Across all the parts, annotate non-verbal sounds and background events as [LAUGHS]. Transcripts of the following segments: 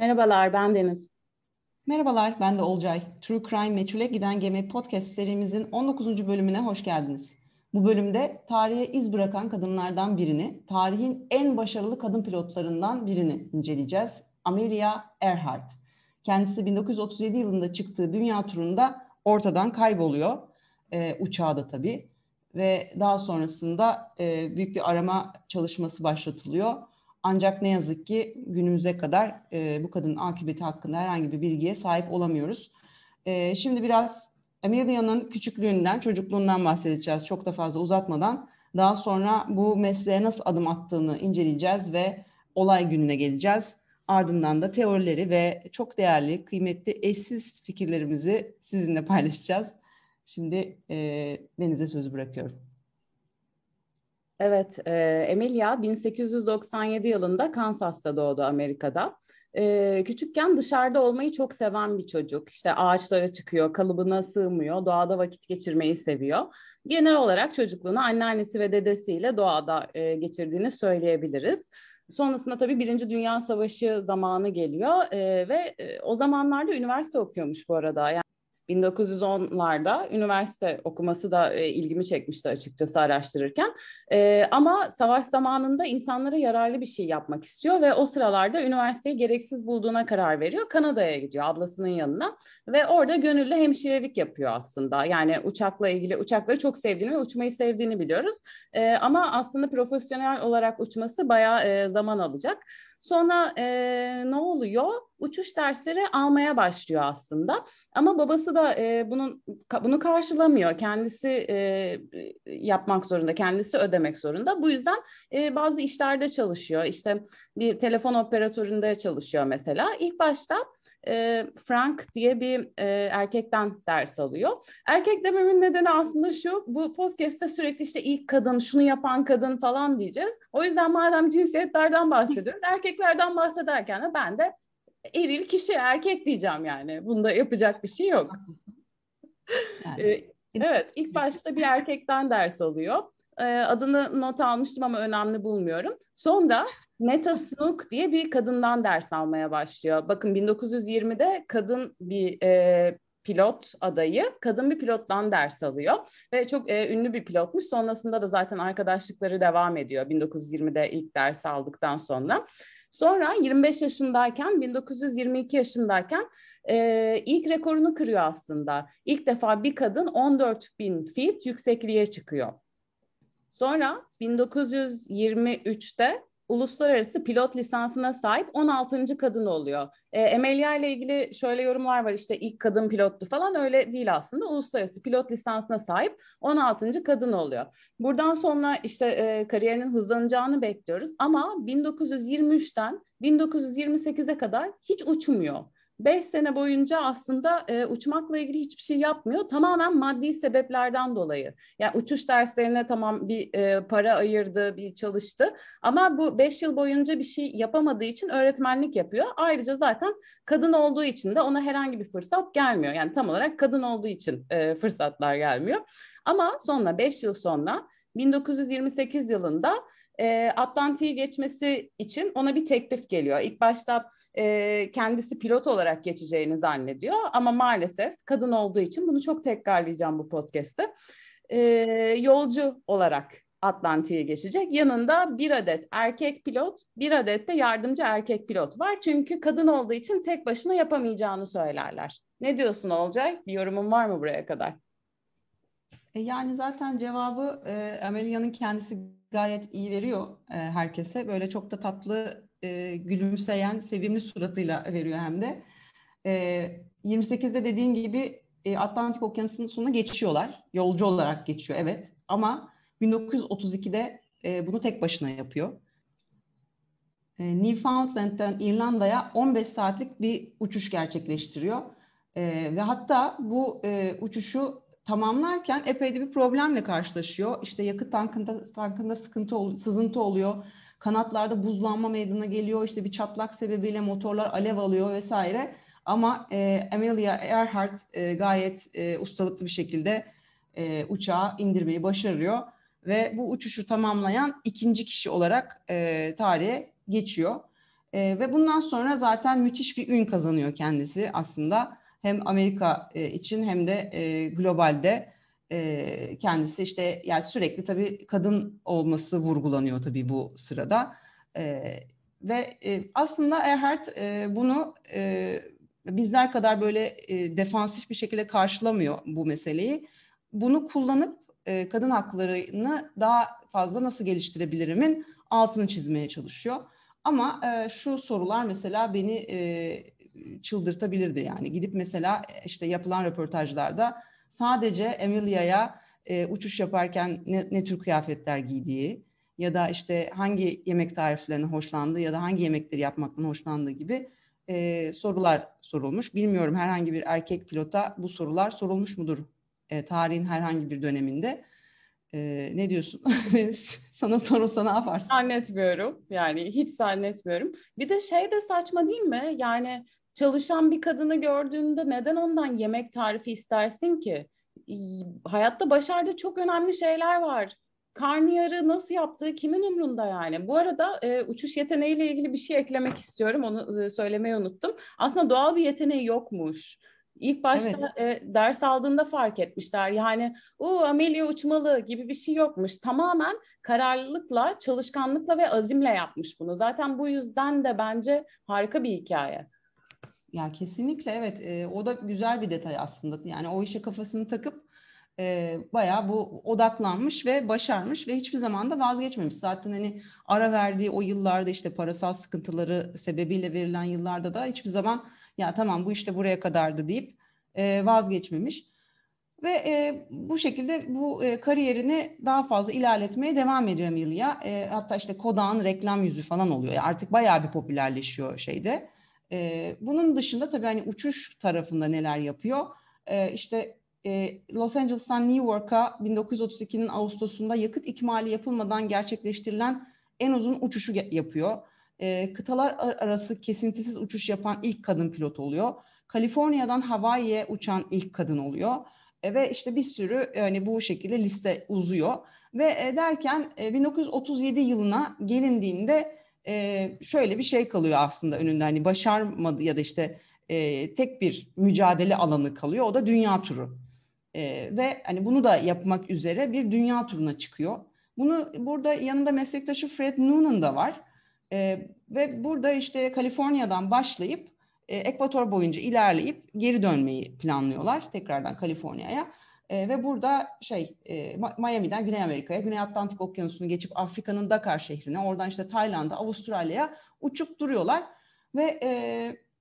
Merhabalar, ben Deniz. Merhabalar, ben de Olcay. True Crime Meçhule Giden Gemi podcast serimizin 19. bölümüne hoş geldiniz. Bu bölümde tarihe iz bırakan kadınlardan birini, tarihin en başarılı kadın pilotlarından birini inceleyeceğiz. Amelia Earhart. Kendisi 1937 yılında çıktığı dünya turunda ortadan kayboluyor. E, uçağı tabii. Ve daha sonrasında e, büyük bir arama çalışması başlatılıyor ancak ne yazık ki günümüze kadar e, bu kadının akıbeti hakkında herhangi bir bilgiye sahip olamıyoruz. E, şimdi biraz Amelia'nın küçüklüğünden, çocukluğundan bahsedeceğiz çok da fazla uzatmadan. Daha sonra bu mesleğe nasıl adım attığını inceleyeceğiz ve olay gününe geleceğiz. Ardından da teorileri ve çok değerli, kıymetli, eşsiz fikirlerimizi sizinle paylaşacağız. Şimdi e, Deniz'e sözü bırakıyorum. Evet, e, Emilia 1897 yılında Kansas'ta doğdu Amerika'da. E, küçükken dışarıda olmayı çok seven bir çocuk. İşte ağaçlara çıkıyor, kalıbına sığmıyor, doğada vakit geçirmeyi seviyor. Genel olarak çocukluğunu anneannesi ve dedesiyle doğada e, geçirdiğini söyleyebiliriz. Sonrasında tabii Birinci Dünya Savaşı zamanı geliyor e, ve e, o zamanlarda üniversite okuyormuş bu arada. Yani 1910'larda üniversite okuması da e, ilgimi çekmişti açıkçası araştırırken. E, ama savaş zamanında insanlara yararlı bir şey yapmak istiyor ve o sıralarda üniversiteyi gereksiz bulduğuna karar veriyor. Kanada'ya gidiyor ablasının yanına ve orada gönüllü hemşirelik yapıyor aslında. Yani uçakla ilgili uçakları çok sevdiğini ve uçmayı sevdiğini biliyoruz. E, ama aslında profesyonel olarak uçması bayağı e, zaman alacak. Sonra e, ne oluyor? Uçuş dersleri almaya başlıyor aslında. Ama babası da e, bunun bunu karşılamıyor. Kendisi e, yapmak zorunda, kendisi ödemek zorunda. Bu yüzden e, bazı işlerde çalışıyor. İşte bir telefon operatöründe çalışıyor mesela. İlk başta e, Frank diye bir e, erkekten ders alıyor. Erkek dememin nedeni aslında şu, bu podcast'te sürekli işte ilk kadın, şunu yapan kadın falan diyeceğiz. O yüzden madem cinsiyetlerden bahsediyoruz, erkeklerden bahsederken de ben de eril kişi, erkek diyeceğim yani. Bunda yapacak bir şey yok. Yani. E, evet, ilk başta bir erkekten ders alıyor. Adını not almıştım ama önemli bulmuyorum. Sonra Meta Snook diye bir kadından ders almaya başlıyor. Bakın 1920'de kadın bir e, pilot adayı kadın bir pilottan ders alıyor ve çok e, ünlü bir pilotmuş. Sonrasında da zaten arkadaşlıkları devam ediyor 1920'de ilk ders aldıktan sonra. Sonra 25 yaşındayken 1922 yaşındayken e, ilk rekorunu kırıyor aslında. İlk defa bir kadın 14 bin feet yüksekliğe çıkıyor. Sonra 1923'te uluslararası pilot lisansına sahip 16. kadın oluyor. E, Emelia ile ilgili şöyle yorumlar var işte ilk kadın pilottu falan öyle değil aslında. Uluslararası pilot lisansına sahip 16. kadın oluyor. Buradan sonra işte e, kariyerinin hızlanacağını bekliyoruz ama 1923'ten 1928'e kadar hiç uçmuyor. 5 sene boyunca aslında e, uçmakla ilgili hiçbir şey yapmıyor. Tamamen maddi sebeplerden dolayı. Yani uçuş derslerine tamam bir e, para ayırdı, bir çalıştı. Ama bu 5 yıl boyunca bir şey yapamadığı için öğretmenlik yapıyor. Ayrıca zaten kadın olduğu için de ona herhangi bir fırsat gelmiyor. Yani tam olarak kadın olduğu için e, fırsatlar gelmiyor. Ama sonra 5 yıl sonra 1928 yılında e, Atlantik'i geçmesi için ona bir teklif geliyor. İlk başta e, kendisi pilot olarak geçeceğini zannediyor ama maalesef kadın olduğu için bunu çok tekrarlayacağım bu podcast'te. E, yolcu olarak Atlantik'e geçecek. Yanında bir adet erkek pilot, bir adet de yardımcı erkek pilot var. Çünkü kadın olduğu için tek başına yapamayacağını söylerler. Ne diyorsun Olcay? Bir yorumun var mı buraya kadar? E, yani zaten cevabı e, Amelia'nın kendisi gayet iyi veriyor e, herkese. Böyle çok da tatlı, e, gülümseyen, sevimli suratıyla veriyor hem de. E, 28'de dediğin gibi e, Atlantik Okyanusu'nun sonuna geçiyorlar. Yolcu olarak geçiyor evet. Ama 1932'de e, bunu tek başına yapıyor. E, Newfoundland'den İrlanda'ya 15 saatlik bir uçuş gerçekleştiriyor. E, ve hatta bu e, uçuşu tamamlarken epey de bir problemle karşılaşıyor. İşte yakıt tankında, tankında sıkıntı, ol, sızıntı oluyor. Kanatlarda buzlanma meydana geliyor. İşte bir çatlak sebebiyle motorlar alev alıyor vesaire. Ama e, Amelia Earhart e, gayet e, ustalıklı bir şekilde e, uçağı indirmeyi başarıyor. Ve bu uçuşu tamamlayan ikinci kişi olarak e, tarihe geçiyor. E, ve bundan sonra zaten müthiş bir ün kazanıyor kendisi aslında. Hem Amerika e, için hem de e, globalde e, kendisi işte yani sürekli tabii kadın olması vurgulanıyor tabii bu sırada. E, ve e, aslında Erhard e, bunu e, bizler kadar böyle e, defansif bir şekilde karşılamıyor bu meseleyi. Bunu kullanıp e, kadın haklarını daha fazla nasıl geliştirebilirimin altını çizmeye çalışıyor. Ama e, şu sorular mesela beni e, çıldırtabilirdi yani gidip mesela işte yapılan röportajlarda sadece Emilia'ya e, uçuş yaparken ne, ne tür kıyafetler giydiği ya da işte hangi yemek tariflerine hoşlandığı ya da hangi yemekleri yapmaktan hoşlandığı gibi e, sorular sorulmuş. Bilmiyorum herhangi bir erkek pilota bu sorular sorulmuş mudur e, tarihin herhangi bir döneminde? E, ne diyorsun? [LAUGHS] sana sorulsa ne yaparsın? Zannetmiyorum. Yani hiç zannetmiyorum. Bir de şey de saçma değil mi? Yani çalışan bir kadını gördüğünde neden ondan yemek tarifi istersin ki? Hayatta başardığı çok önemli şeyler var. Karnıyarı nasıl yaptığı kimin umrunda yani? Bu arada e, uçuş yeteneğiyle ilgili bir şey eklemek istiyorum. Onu e, söylemeyi unuttum. Aslında doğal bir yeteneği yokmuş. İlk başta evet. e, ders aldığında fark etmişler. Yani o Amelia uçmalı gibi bir şey yokmuş. Tamamen kararlılıkla, çalışkanlıkla ve azimle yapmış bunu. Zaten bu yüzden de bence harika bir hikaye. Ya kesinlikle evet. E, o da güzel bir detay aslında. Yani o işe kafasını takıp e, bayağı bu odaklanmış ve başarmış ve hiçbir zaman da vazgeçmemiş. Zaten hani ara verdiği o yıllarda işte parasal sıkıntıları sebebiyle verilen yıllarda da hiçbir zaman ya tamam bu işte buraya kadardı deyip e, vazgeçmemiş. Ve e, bu şekilde bu e, kariyerini daha fazla ilerletmeye devam ediyor Emilia. E, hatta işte Kodak'ın reklam yüzü falan oluyor. Yani artık bayağı bir popülerleşiyor şeyde. E, bunun dışında tabii hani uçuş tarafında neler yapıyor? E, işte e, Los Angeles'tan New York'a 1932'nin Ağustos'unda yakıt ikmali yapılmadan gerçekleştirilen en uzun uçuşu yapıyor. E, kıtalar arası kesintisiz uçuş yapan ilk kadın pilot oluyor. Kaliforniya'dan Hawaii'ye uçan ilk kadın oluyor. E, ve işte bir sürü yani bu şekilde liste uzuyor. Ve e, derken e, 1937 yılına gelindiğinde e, şöyle bir şey kalıyor aslında önünde. Hani başarmadı ya da işte e, tek bir mücadele alanı kalıyor. O da dünya turu. E, ve hani bunu da yapmak üzere bir dünya turuna çıkıyor. Bunu burada yanında meslektaşı Fred Noonan da var. E, ve burada işte Kaliforniya'dan başlayıp e, Ekvator boyunca ilerleyip geri dönmeyi planlıyorlar tekrardan Kaliforniya'ya. E, ve burada şey e, Miami'den Güney Amerika'ya, Güney Atlantik Okyanusu'nu geçip Afrika'nın Dakar şehrine, oradan işte Tayland'a, Avustralya'ya uçup duruyorlar. Ve e,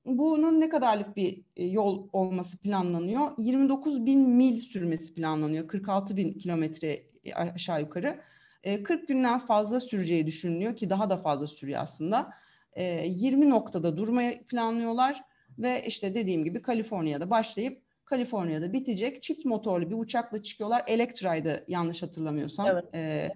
bunun ne kadarlık bir e, yol olması planlanıyor? 29 bin mil sürmesi planlanıyor. 46 bin kilometre e, aşağı yukarı. 40 e, günden fazla süreceği düşünülüyor ki daha da fazla sürüyor aslında. 20 noktada durmayı planlıyorlar ve işte dediğim gibi Kaliforniya'da başlayıp Kaliforniya'da bitecek çift motorlu bir uçakla çıkıyorlar. Electri'de yanlış hatırlamıyorsam. Evet.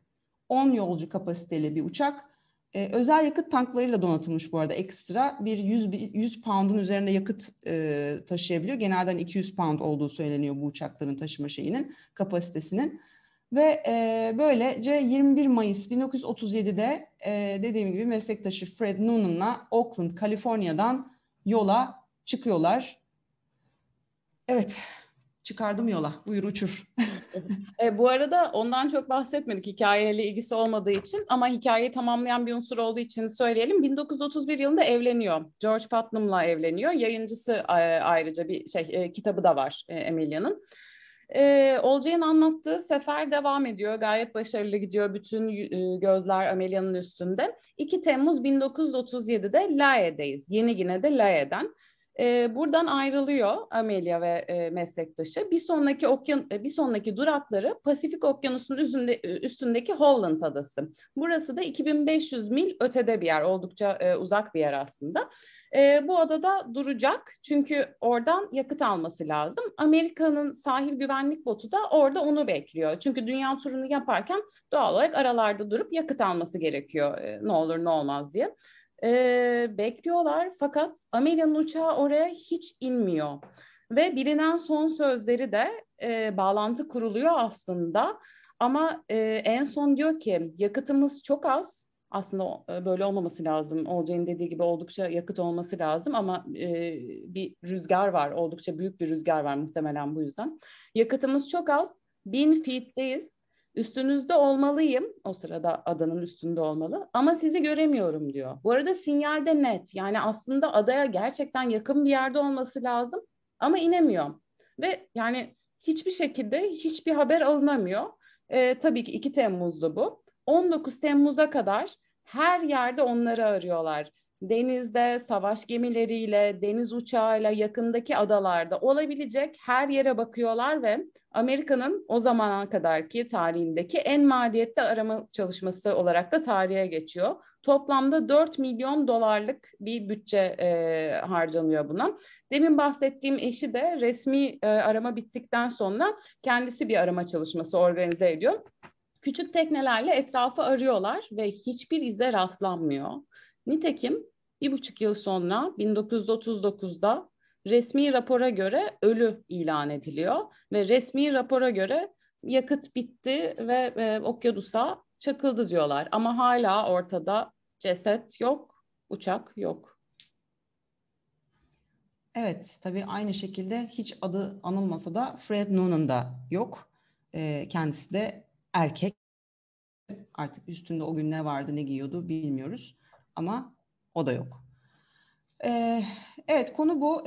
10 yolcu kapasiteli bir uçak ee, özel yakıt tanklarıyla donatılmış bu arada ekstra. Bir 100, 100 pound'un üzerinde yakıt e, taşıyabiliyor. Genelden 200 pound olduğu söyleniyor bu uçakların taşıma şeyinin, kapasitesinin. Ve e, böylece 21 Mayıs 1937'de e, dediğim gibi meslektaşı Fred Noonan'la Oakland, Kaliforniya'dan yola çıkıyorlar. Evet, çıkardım yola. Buyur uçur. [LAUGHS] e, bu arada ondan çok bahsetmedik hikayeyle ilgisi olmadığı için ama hikayeyi tamamlayan bir unsur olduğu için söyleyelim. 1931 yılında evleniyor. George Putnam'la evleniyor. Yayıncısı e, ayrıca bir şey e, kitabı da var e, Emilia'nın. E, Olcay'ın anlattığı sefer devam ediyor. Gayet başarılı gidiyor. Bütün e, gözler Amelia'nın üstünde. 2 Temmuz 1937'de Lae'deyiz. Yeni Gine'de Lae'den. E, buradan ayrılıyor Amelia ve e, meslektaşı. Bir sonraki okyan bir sonraki durakları Pasifik Okyanusu'nun üstünde, üstündeki Holland Adası. Burası da 2500 mil ötede bir yer, oldukça e, uzak bir yer aslında. E, bu adada duracak çünkü oradan yakıt alması lazım. Amerika'nın sahil güvenlik botu da orada onu bekliyor. Çünkü dünya turunu yaparken doğal olarak aralarda durup yakıt alması gerekiyor e, ne olur ne olmaz diye e, bekliyorlar fakat Amelia'nın uçağı oraya hiç inmiyor. Ve bilinen son sözleri de e, bağlantı kuruluyor aslında. Ama e, en son diyor ki yakıtımız çok az aslında böyle olmaması lazım. Olcay'ın dediği gibi oldukça yakıt olması lazım ama e, bir rüzgar var. Oldukça büyük bir rüzgar var muhtemelen bu yüzden. Yakıtımız çok az. Bin feet'teyiz. Üstünüzde olmalıyım. O sırada adanın üstünde olmalı. Ama sizi göremiyorum diyor. Bu arada sinyalde net. Yani aslında adaya gerçekten yakın bir yerde olması lazım. Ama inemiyor. Ve yani hiçbir şekilde hiçbir haber alınamıyor. E, tabii ki 2 Temmuz'da bu. 19 Temmuz'a kadar her yerde onları arıyorlar. Denizde, savaş gemileriyle, deniz uçağıyla yakındaki adalarda olabilecek her yere bakıyorlar ve Amerika'nın o zamana kadarki tarihindeki en maliyetli arama çalışması olarak da tarihe geçiyor. Toplamda 4 milyon dolarlık bir bütçe e, harcanıyor buna. Demin bahsettiğim eşi de resmi e, arama bittikten sonra kendisi bir arama çalışması organize ediyor. Küçük teknelerle etrafı arıyorlar ve hiçbir ize rastlanmıyor. Nitekim bir buçuk yıl sonra 1939'da resmi rapora göre ölü ilan ediliyor ve resmi rapora göre yakıt bitti ve e, okyanusa çakıldı diyorlar. Ama hala ortada ceset yok, uçak yok. Evet, tabii aynı şekilde hiç adı anılmasa da Fred Noonan da yok. E, kendisi de erkek. Artık üstünde o gün ne vardı, ne giyiyordu bilmiyoruz. Ama o da yok. Evet konu bu.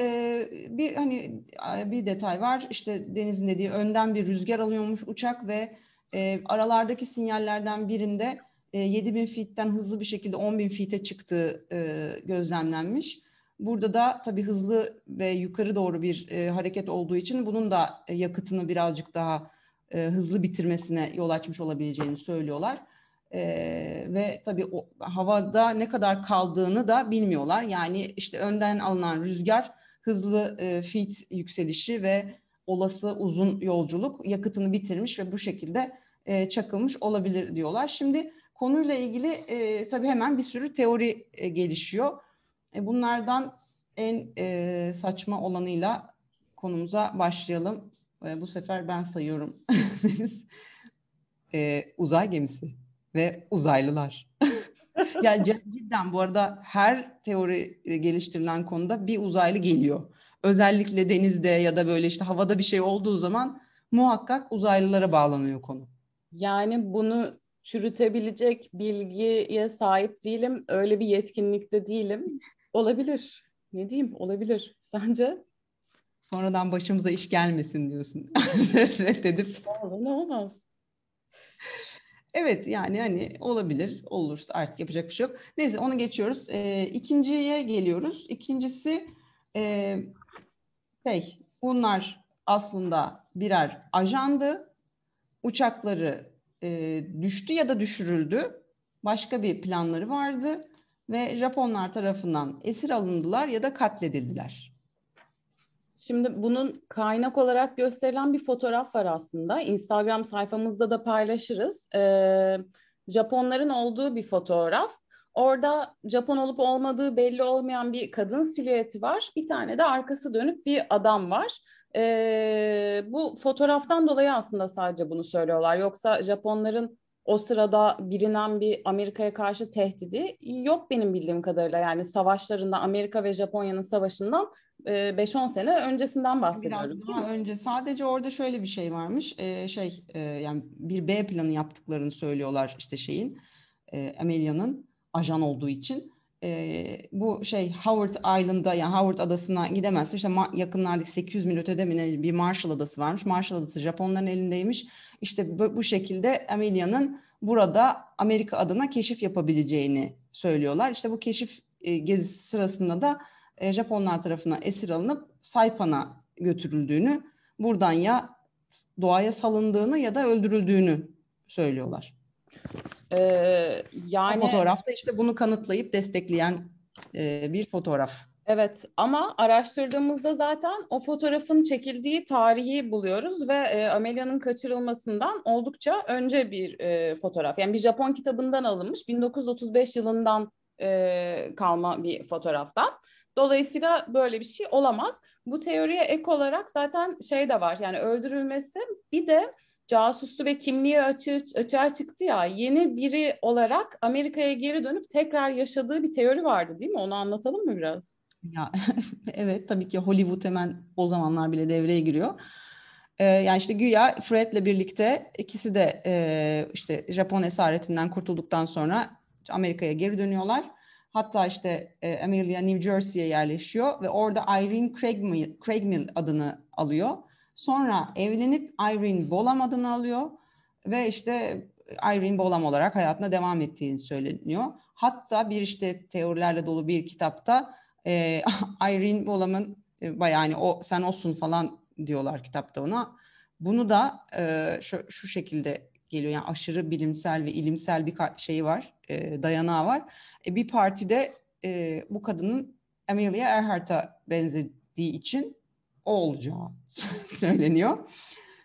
Bir hani bir detay var. İşte Deniz'in dediği önden bir rüzgar alıyormuş uçak ve aralardaki sinyallerden birinde e, 7000 feet'ten hızlı bir şekilde 10.000 feet'e çıktığı e, gözlemlenmiş. Burada da tabii hızlı ve yukarı doğru bir hareket olduğu için bunun da yakıtını birazcık daha hızlı bitirmesine yol açmış olabileceğini söylüyorlar. E, ve tabii o, havada ne kadar kaldığını da bilmiyorlar. Yani işte önden alınan rüzgar, hızlı e, fit yükselişi ve olası uzun yolculuk yakıtını bitirmiş ve bu şekilde e, çakılmış olabilir diyorlar. Şimdi konuyla ilgili e, tabii hemen bir sürü teori e, gelişiyor. E, bunlardan en e, saçma olanıyla konumuza başlayalım. E, bu sefer ben sayıyorum. [LAUGHS] e, uzay gemisi ve uzaylılar. [LAUGHS] yani cidden bu arada her teori e, geliştirilen konuda bir uzaylı geliyor. Özellikle denizde ya da böyle işte havada bir şey olduğu zaman muhakkak uzaylılara bağlanıyor konu. Yani bunu çürütebilecek bilgiye sahip değilim. Öyle bir yetkinlikte değilim. Olabilir. Ne diyeyim? Olabilir. Sence? Sonradan başımıza iş gelmesin diyorsun. [LAUGHS] Reddedip. Olur, ne olmaz. Evet yani hani olabilir. Olursa artık yapacak bir şey yok. Neyse onu geçiyoruz. E, ikinciye geliyoruz. İkincisi e, şey bunlar aslında birer ajandı. Uçakları e, düştü ya da düşürüldü. Başka bir planları vardı ve Japonlar tarafından esir alındılar ya da katledildiler. Şimdi bunun kaynak olarak gösterilen bir fotoğraf var aslında. Instagram sayfamızda da paylaşırız. Ee, Japonların olduğu bir fotoğraf. Orada Japon olup olmadığı belli olmayan bir kadın silüeti var. Bir tane de arkası dönüp bir adam var. Ee, bu fotoğraftan dolayı aslında sadece bunu söylüyorlar. Yoksa Japonların o sırada bilinen bir Amerika'ya karşı tehdidi yok benim bildiğim kadarıyla. Yani savaşlarında Amerika ve Japonya'nın savaşından 5-10 sene öncesinden bahsediyorum. Biraz daha önce sadece orada şöyle bir şey varmış. Ee, şey e, yani bir B planı yaptıklarını söylüyorlar işte şeyin e, Amelia'nın ajan olduğu için. E, bu şey Howard Island'a yani Howard adasına gidemezse işte yakınlardaki 800 mil ötede mi bir Marshall adası varmış. Marshall adası Japonların elindeymiş. İşte bu, bu şekilde Amelia'nın burada Amerika adına keşif yapabileceğini söylüyorlar. İşte bu keşif e, gezisi sırasında da e, Japonlar tarafından esir alınıp Saipan'a götürüldüğünü, buradan ya doğaya salındığını ya da öldürüldüğünü söylüyorlar. Ee, yani o fotoğrafta işte bunu kanıtlayıp destekleyen e, bir fotoğraf. Evet ama araştırdığımızda zaten o fotoğrafın çekildiği tarihi buluyoruz ve e, Amelia'nın kaçırılmasından oldukça önce bir e, fotoğraf. Yani bir Japon kitabından alınmış 1935 yılından e, kalma bir fotoğraftan. Dolayısıyla böyle bir şey olamaz. Bu teoriye ek olarak zaten şey de var yani öldürülmesi bir de casustu ve kimliği açığı, açığa çıktı ya yeni biri olarak Amerika'ya geri dönüp tekrar yaşadığı bir teori vardı değil mi? Onu anlatalım mı biraz? Ya [LAUGHS] evet tabii ki Hollywood hemen o zamanlar bile devreye giriyor. Ee, yani işte güya Fred'le birlikte ikisi de e, işte Japon esaretinden kurtulduktan sonra Amerika'ya geri dönüyorlar. Hatta işte e, Amelia New Jersey'ye yerleşiyor ve orada Irene Craigmill, Craigmill adını alıyor. Sonra evlenip Irene Bolam adını alıyor ve işte Irene Bolam olarak hayatına devam ettiğini söyleniyor. Hatta bir işte teorilerle dolu bir kitapta e, [LAUGHS] Irene Bolam'ın e, bayağı hani o sen olsun falan diyorlar kitapta ona. Bunu da e, şu, şu şekilde geliyor. Yani aşırı bilimsel ve ilimsel bir şeyi var, e, dayanağı var. E, bir partide e, bu kadının Amelia Earhart'a benzediği için o olacağı [LAUGHS] söyleniyor.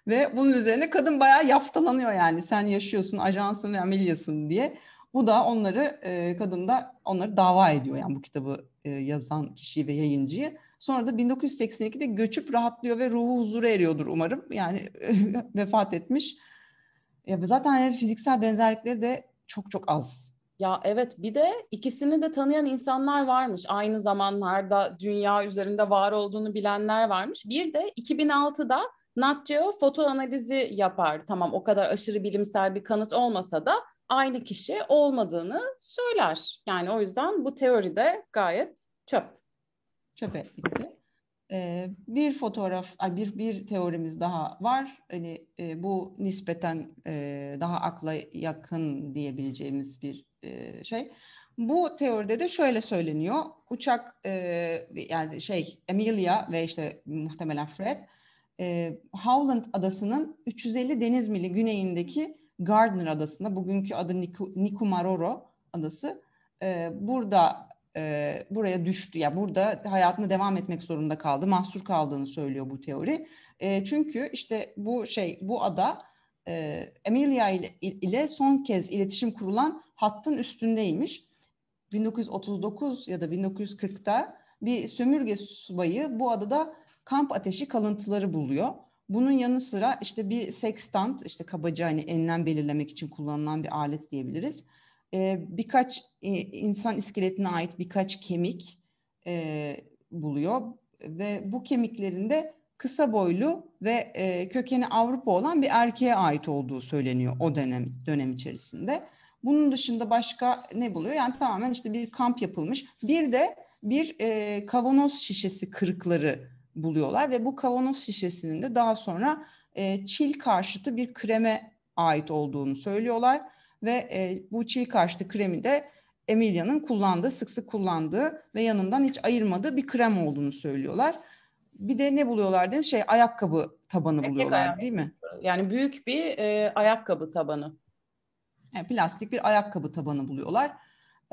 Ve bunun üzerine kadın bayağı yaftalanıyor yani sen yaşıyorsun, ajansın ve Amelia'sın diye. Bu da onları, e, kadın da onları dava ediyor yani bu kitabı e, yazan kişiyi ve yayıncıyı. Sonra da 1982'de göçüp rahatlıyor ve ruhu huzura eriyordur umarım. Yani [LAUGHS] vefat etmiş. Ya zaten fiziksel benzerlikleri de çok çok az. Ya evet bir de ikisini de tanıyan insanlar varmış. Aynı zamanlarda dünya üzerinde var olduğunu bilenler varmış. Bir de 2006'da Nat Geo foto analizi yapar. Tamam o kadar aşırı bilimsel bir kanıt olmasa da aynı kişi olmadığını söyler. Yani o yüzden bu teori de gayet çöp. Çöpe gitti. Bir fotoğraf, bir bir teorimiz daha var. Hani bu nispeten daha akla yakın diyebileceğimiz bir şey. Bu teoride de şöyle söyleniyor. Uçak yani şey Emilia ve işte muhtemelen Fred Howland adasının 350 deniz mili güneyindeki Gardner adasında bugünkü adı Niku, Nikumaroro adası burada e, buraya düştü ya yani burada hayatını devam etmek zorunda kaldı mahsur kaldığını söylüyor bu teori e, çünkü işte bu şey bu ada e, Emilia ile, ile son kez iletişim kurulan hattın üstündeymiş 1939 ya da 1940'ta bir sömürge subayı bu adada kamp ateşi kalıntıları buluyor. Bunun yanı sıra işte bir sextant, işte kabaca hani enlem belirlemek için kullanılan bir alet diyebiliriz. Ee, birkaç insan iskeletine ait birkaç kemik e, buluyor ve bu kemiklerin de kısa boylu ve e, kökeni Avrupa olan bir erkeğe ait olduğu söyleniyor o dönem dönem içerisinde. Bunun dışında başka ne buluyor? Yani tamamen işte bir kamp yapılmış. Bir de bir e, kavanoz şişesi kırıkları buluyorlar ve bu kavanoz şişesinin de daha sonra e, çil karşıtı bir kreme ait olduğunu söylüyorlar ve e, bu çil karşıtı kremi de Emilia'nın kullandığı, sık sık kullandığı ve yanından hiç ayırmadığı bir krem olduğunu söylüyorlar. Bir de ne buluyorlar dedi? Şey ayakkabı tabanı Erkek buluyorlar ayakkabı. değil mi? Yani büyük bir e, ayakkabı tabanı. Yani plastik bir ayakkabı tabanı buluyorlar.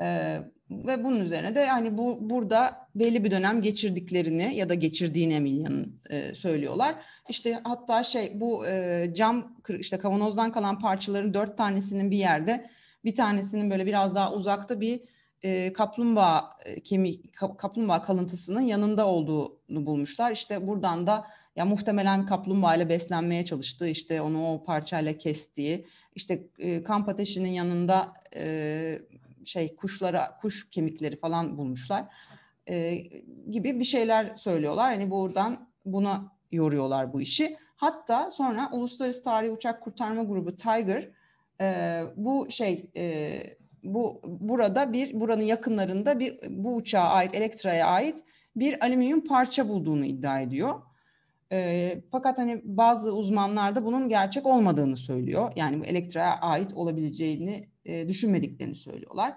Ee, ve bunun üzerine de hani bu burada belli bir dönem geçirdiklerini ya da geçirdiğini Emilia'nın e, söylüyorlar. İşte hatta şey bu e, cam işte kavanozdan kalan parçaların dört tanesinin bir yerde bir tanesinin böyle biraz daha uzakta bir e, kaplumbağa e, kemik kaplumbağa kalıntısının yanında olduğunu bulmuşlar. İşte buradan da ya muhtemelen kaplumbağa ile beslenmeye çalıştığı işte onu o parçayla kestiği işte e, kamp ateşinin yanında e, şey kuşlara kuş kemikleri falan bulmuşlar e, gibi bir şeyler söylüyorlar. Hani buradan buna yoruyorlar bu işi. Hatta sonra Uluslararası Tarihi Uçak Kurtarma Grubu Tiger e, bu şey e, bu burada bir buranın yakınlarında bir bu uçağa ait Elektra'ya ait bir alüminyum parça bulduğunu iddia ediyor. E, fakat hani bazı uzmanlar da bunun gerçek olmadığını söylüyor. Yani bu Elektra'ya ait olabileceğini e, düşünmediklerini söylüyorlar.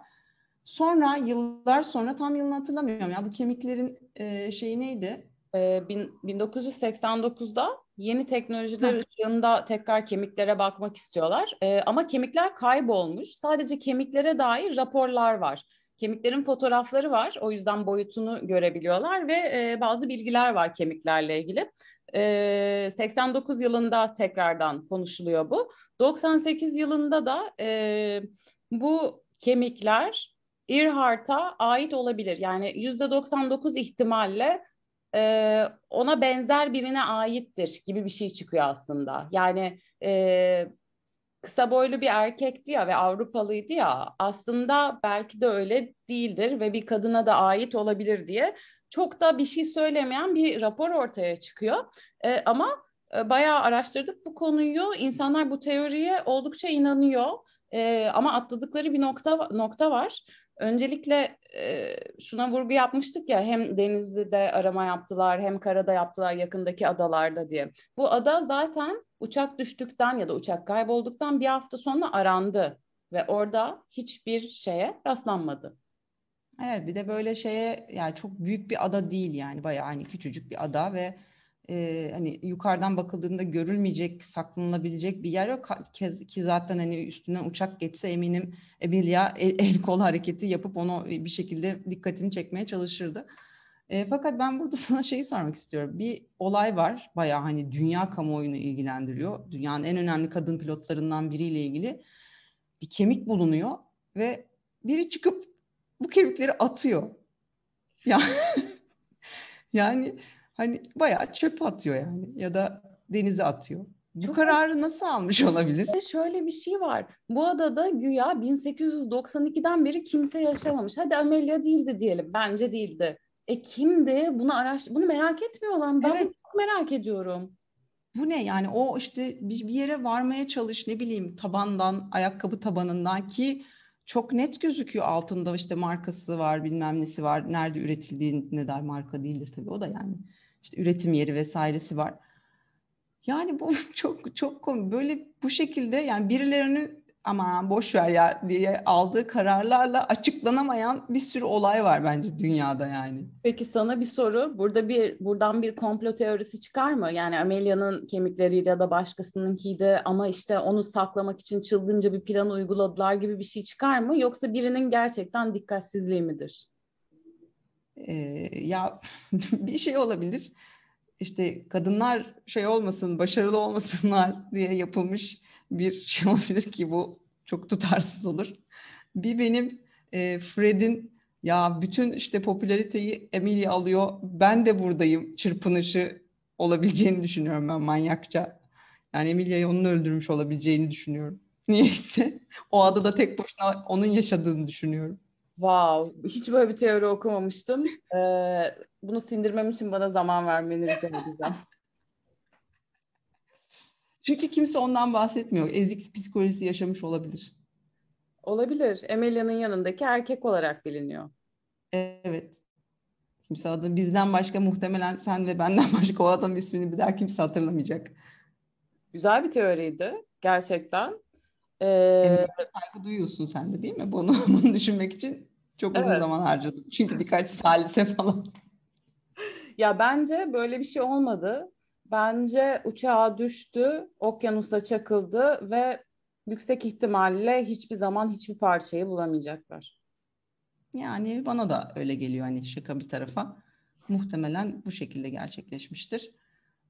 Sonra yıllar sonra tam yılını hatırlamıyorum ya bu kemiklerin e, şeyi neydi? Ee, bin, 1989'da yeni teknolojiler ışığında tekrar kemiklere bakmak istiyorlar. Ee, ama kemikler kaybolmuş. Sadece kemiklere dair raporlar var. Kemiklerin fotoğrafları var. O yüzden boyutunu görebiliyorlar ve e, bazı bilgiler var kemiklerle ilgili. E, 89 yılında tekrardan konuşuluyor bu. 98 yılında da e, bu kemikler Earhart'a ait olabilir. Yani %99 ihtimalle e, ona benzer birine aittir gibi bir şey çıkıyor aslında. Yani e, kısa boylu bir erkekti ya ve Avrupalıydı ya aslında belki de öyle değildir ve bir kadına da ait olabilir diye çok da bir şey söylemeyen bir rapor ortaya çıkıyor. E, ama e, bayağı araştırdık bu konuyu. İnsanlar bu teoriye oldukça inanıyor. E, ama atladıkları bir nokta nokta var. Öncelikle e, şuna vurgu yapmıştık ya hem Denizli'de arama yaptılar hem karada yaptılar yakındaki adalarda diye. Bu ada zaten uçak düştükten ya da uçak kaybolduktan bir hafta sonra arandı ve orada hiçbir şeye rastlanmadı. Evet bir de böyle şeye yani çok büyük bir ada değil yani bayağı hani küçücük bir ada ve e, hani yukarıdan bakıldığında görülmeyecek, saklanılabilecek bir yer yok. Ki, ki zaten hani üstünden uçak geçse eminim Emilia el, el kol hareketi yapıp onu bir şekilde dikkatini çekmeye çalışırdı. E, fakat ben burada [LAUGHS] sana şeyi sormak istiyorum. Bir olay var bayağı hani dünya kamuoyunu ilgilendiriyor. Dünyanın en önemli kadın pilotlarından biriyle ilgili bir kemik bulunuyor ve biri çıkıp bu kemikleri atıyor. Ya [LAUGHS] yani hani bayağı çöp atıyor yani ya da denize atıyor. Bu Çok kararı nasıl almış olabilir? Şöyle bir şey var. Bu adada güya 1892'den beri kimse yaşamamış. Hadi Amelia değildi diyelim. Bence değildi. E kimdi? Bunu araş bunu merak etmiyorlar. Ben evet. bunu çok merak ediyorum. Bu ne yani o işte bir, bir yere varmaya çalış ne bileyim tabandan ayakkabı tabanından ki çok net gözüküyor altında işte markası var bilmem nesi var nerede üretildiğine dair marka değildir tabii o da yani işte üretim yeri vesairesi var. Yani bu [LAUGHS] çok çok komik. Böyle bu şekilde yani birilerinin ama boş ver ya diye aldığı kararlarla açıklanamayan bir sürü olay var bence dünyada yani. Peki sana bir soru. Burada bir buradan bir komplo teorisi çıkar mı? Yani Amelia'nın kemikleriydi ya da başkasınınkiydi ama işte onu saklamak için çılgınca bir plan uyguladılar gibi bir şey çıkar mı? Yoksa birinin gerçekten dikkatsizliği midir? Ee, ya [LAUGHS] bir şey olabilir. İşte kadınlar şey olmasın, başarılı olmasınlar [LAUGHS] diye yapılmış bir [LAUGHS] şey olabilir ki bu çok tutarsız olur. Bir benim e, Fred'in ya bütün işte popülariteyi Emilia alıyor, ben de buradayım çırpınışı olabileceğini düşünüyorum ben manyakça. Yani Emilia'yı onun öldürmüş olabileceğini düşünüyorum. [LAUGHS] Niyeyse o adada tek başına onun yaşadığını düşünüyorum. Wow, hiç böyle bir teori okumamıştım. Ee, bunu sindirmem için bana zaman vermeni rica edeceğim. Çünkü kimse ondan bahsetmiyor. Ezik psikolojisi yaşamış olabilir. Olabilir. Emelia'nın yanındaki erkek olarak biliniyor. Evet. Kimse adı bizden başka muhtemelen sen ve benden [LAUGHS] başka o adamın ismini bir daha kimse hatırlamayacak. Güzel bir teoriydi gerçekten. Ee, saygı duyuyorsun sen de değil mi? Bunu, [LAUGHS] bunu düşünmek için çok uzun evet. zaman harcadım. Çünkü birkaç salise falan. Ya bence böyle bir şey olmadı. Bence uçağa düştü, okyanusa çakıldı ve yüksek ihtimalle hiçbir zaman hiçbir parçayı bulamayacaklar. Yani bana da öyle geliyor hani şaka bir tarafa. Muhtemelen bu şekilde gerçekleşmiştir.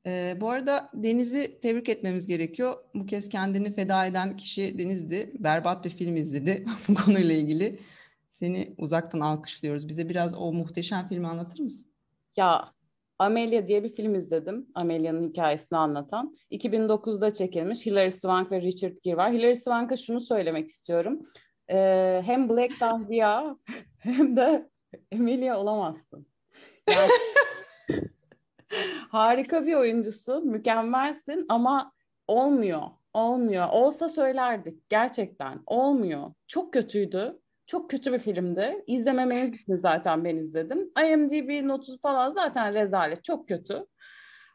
Ee, bu arada Deniz'i tebrik etmemiz gerekiyor. Bu kez kendini feda eden kişi Deniz'di. Berbat bir film izledi [LAUGHS] bu konuyla ilgili. Seni uzaktan alkışlıyoruz. Bize biraz o muhteşem filmi anlatır mısın? Ya Amelia diye bir film izledim. Amelia'nın hikayesini anlatan. 2009'da çekilmiş. Hilary Swank ve Richard Gere var. Hilary Swank'a şunu söylemek istiyorum. Ee, hem Black Dahlia [LAUGHS] hem de Amelia olamazsın. Yani, [LAUGHS] harika bir oyuncusun, mükemmelsin ama olmuyor. Olmuyor. Olsa söylerdik. Gerçekten olmuyor. Çok kötüydü. Çok kötü bir filmdi. İzlememeniz için zaten ben izledim. IMDb notu falan zaten rezalet. Çok kötü.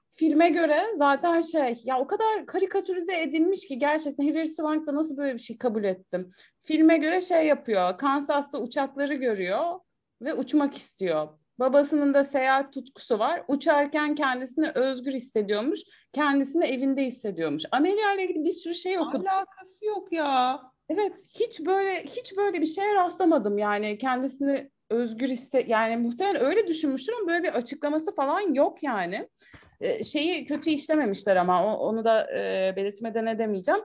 Filme göre zaten şey ya o kadar karikatürize edilmiş ki gerçekten Hilary Swank da nasıl böyle bir şey kabul ettim. Filme göre şey yapıyor. Kansas'ta uçakları görüyor ve uçmak istiyor. Babasının da seyahat tutkusu var. Uçarken kendisini özgür hissediyormuş. Kendisini evinde hissediyormuş. Amelia ile ilgili bir sürü şey okudum. Alakası yok ya. Evet, hiç böyle hiç böyle bir şeye rastlamadım. Yani kendisini özgür iste yani muhtemelen öyle düşünmüştür ama böyle bir açıklaması falan yok yani. Ee, şeyi kötü işlememişler ama o, onu da e, belirtmeden edemeyeceğim.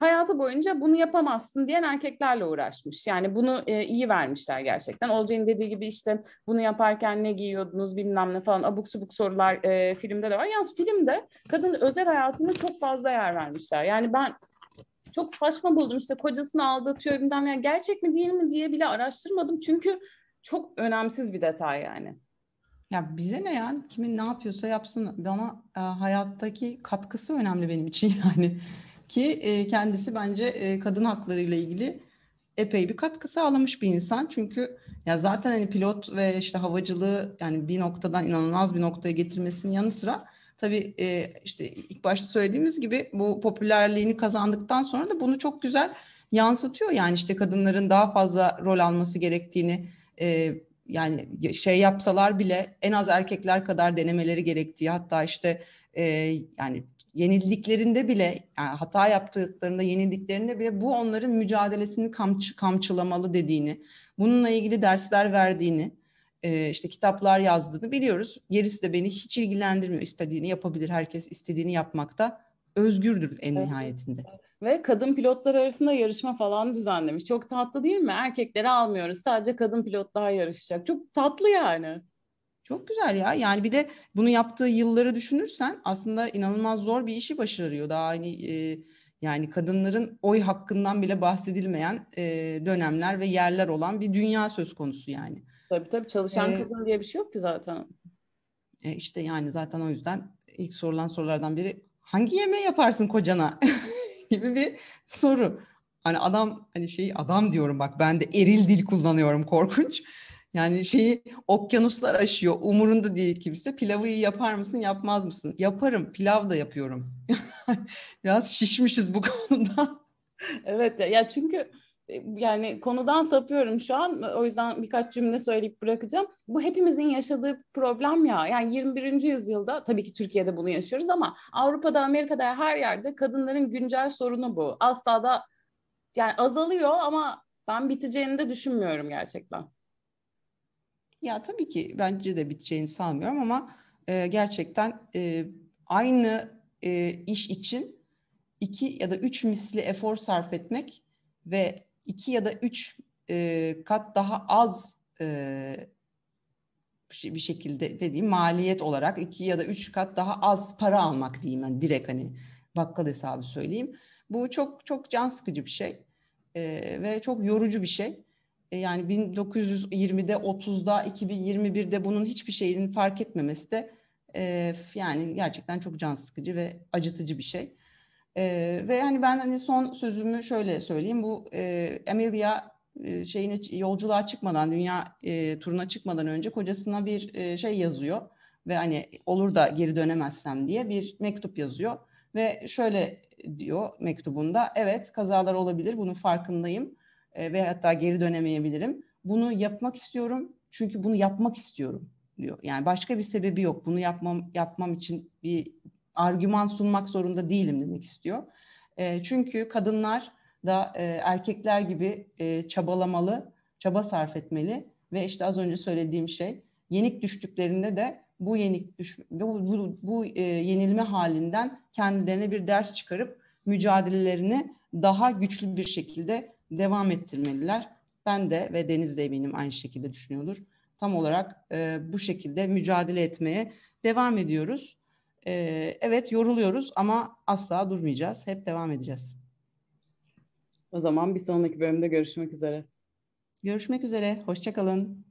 Hayatı boyunca bunu yapamazsın diyen erkeklerle uğraşmış. Yani bunu e, iyi vermişler gerçekten. Olcay'ın dediği gibi işte bunu yaparken ne giyiyordunuz bilmem ne falan abuk subuk sorular e, filmde de var. Yalnız filmde kadın özel hayatına çok fazla yer vermişler. Yani ben çok saçma buldum işte kocasını aldatıyor bilmem ne gerçek mi değil mi diye bile araştırmadım çünkü çok önemsiz bir detay yani. Ya bize ne yani kimin ne yapıyorsa yapsın bana e, hayattaki katkısı önemli benim için [LAUGHS] yani ki e, kendisi bence e, kadın hakları ile ilgili epey bir katkı sağlamış bir insan. Çünkü ya zaten hani pilot ve işte havacılığı yani bir noktadan inanılmaz bir noktaya getirmesinin yanı sıra tabii e, işte ilk başta söylediğimiz gibi bu popülerliğini kazandıktan sonra da bunu çok güzel yansıtıyor. Yani işte kadınların daha fazla rol alması gerektiğini e, yani şey yapsalar bile en az erkekler kadar denemeleri gerektiği hatta işte e, yani yenildiklerinde bile yani hata yaptıklarında yenildiklerinde bile bu onların mücadelesini kamçı, kamçılamalı dediğini bununla ilgili dersler verdiğini e, işte kitaplar yazdığını biliyoruz. Gerisi de beni hiç ilgilendirmiyor. İstediğini yapabilir. Herkes istediğini yapmakta özgürdür en nihayetinde. Ve kadın pilotlar arasında yarışma falan düzenlemiş. Çok tatlı değil mi? Erkekleri almıyoruz. Sadece kadın pilotlar yarışacak. Çok tatlı yani. Çok güzel ya. Yani bir de bunu yaptığı yılları düşünürsen aslında inanılmaz zor bir işi başarıyor. Daha hani e, yani kadınların oy hakkından bile bahsedilmeyen e, dönemler ve yerler olan bir dünya söz konusu yani. Tabii tabii çalışan ee, kadın diye bir şey yok ki zaten. E işte yani zaten o yüzden ilk sorulan sorulardan biri hangi yemeği yaparsın kocana [LAUGHS] gibi bir soru. Hani adam hani şey adam diyorum bak ben de eril dil kullanıyorum korkunç. Yani şeyi okyanuslar aşıyor. Umurunda değil kimse. Pilavı iyi yapar mısın, yapmaz mısın? Yaparım. Pilav da yapıyorum. [LAUGHS] Biraz şişmişiz bu [LAUGHS] konuda. Evet ya, çünkü e, yani konudan sapıyorum şu an. O yüzden birkaç cümle söyleyip bırakacağım. Bu hepimizin yaşadığı problem ya. Yani 21. yüzyılda tabii ki Türkiye'de bunu yaşıyoruz ama Avrupa'da, Amerika'da her yerde kadınların güncel sorunu bu. Asla da yani azalıyor ama ben biteceğini de düşünmüyorum gerçekten. Ya tabii ki bence de biteceğini sanmıyorum ama e, gerçekten e, aynı e, iş için iki ya da üç misli efor sarf etmek ve iki ya da üç e, kat daha az e, bir şekilde dediğim maliyet olarak iki ya da üç kat daha az para almak diyeyim yani direkt hani bakkal hesabı söyleyeyim. Bu çok çok can sıkıcı bir şey e, ve çok yorucu bir şey. E, yani 1920'de 30'da 2021'de bunun hiçbir şeyin fark etmemesi de e, yani gerçekten çok can sıkıcı ve acıtıcı bir şey. E, ve hani ben hani son sözümü şöyle söyleyeyim. Bu e, Amelia e, şeyine yolculuğa çıkmadan, dünya e, turuna çıkmadan önce kocasına bir e, şey yazıyor ve hani olur da geri dönemezsem diye bir mektup yazıyor ve şöyle diyor mektubunda evet kazalar olabilir bunun farkındayım e, ve hatta geri dönemeyebilirim. Bunu yapmak istiyorum çünkü bunu yapmak istiyorum diyor. Yani başka bir sebebi yok. Bunu yapmam yapmam için bir argüman sunmak zorunda değilim demek istiyor. E, çünkü kadınlar da e, erkekler gibi e, çabalamalı, çaba sarf etmeli ve işte az önce söylediğim şey yenik düştüklerinde de bu yenik düş bu, bu, bu e, yenilme halinden kendilerine bir ders çıkarıp mücadelelerini daha güçlü bir şekilde devam ettirmeliler. Ben de ve Deniz de eminim aynı şekilde düşünüyordur. Tam olarak e, bu şekilde mücadele etmeye devam ediyoruz. E, evet yoruluyoruz ama asla durmayacağız. Hep devam edeceğiz. O zaman bir sonraki bölümde görüşmek üzere. Görüşmek üzere. Hoşçakalın.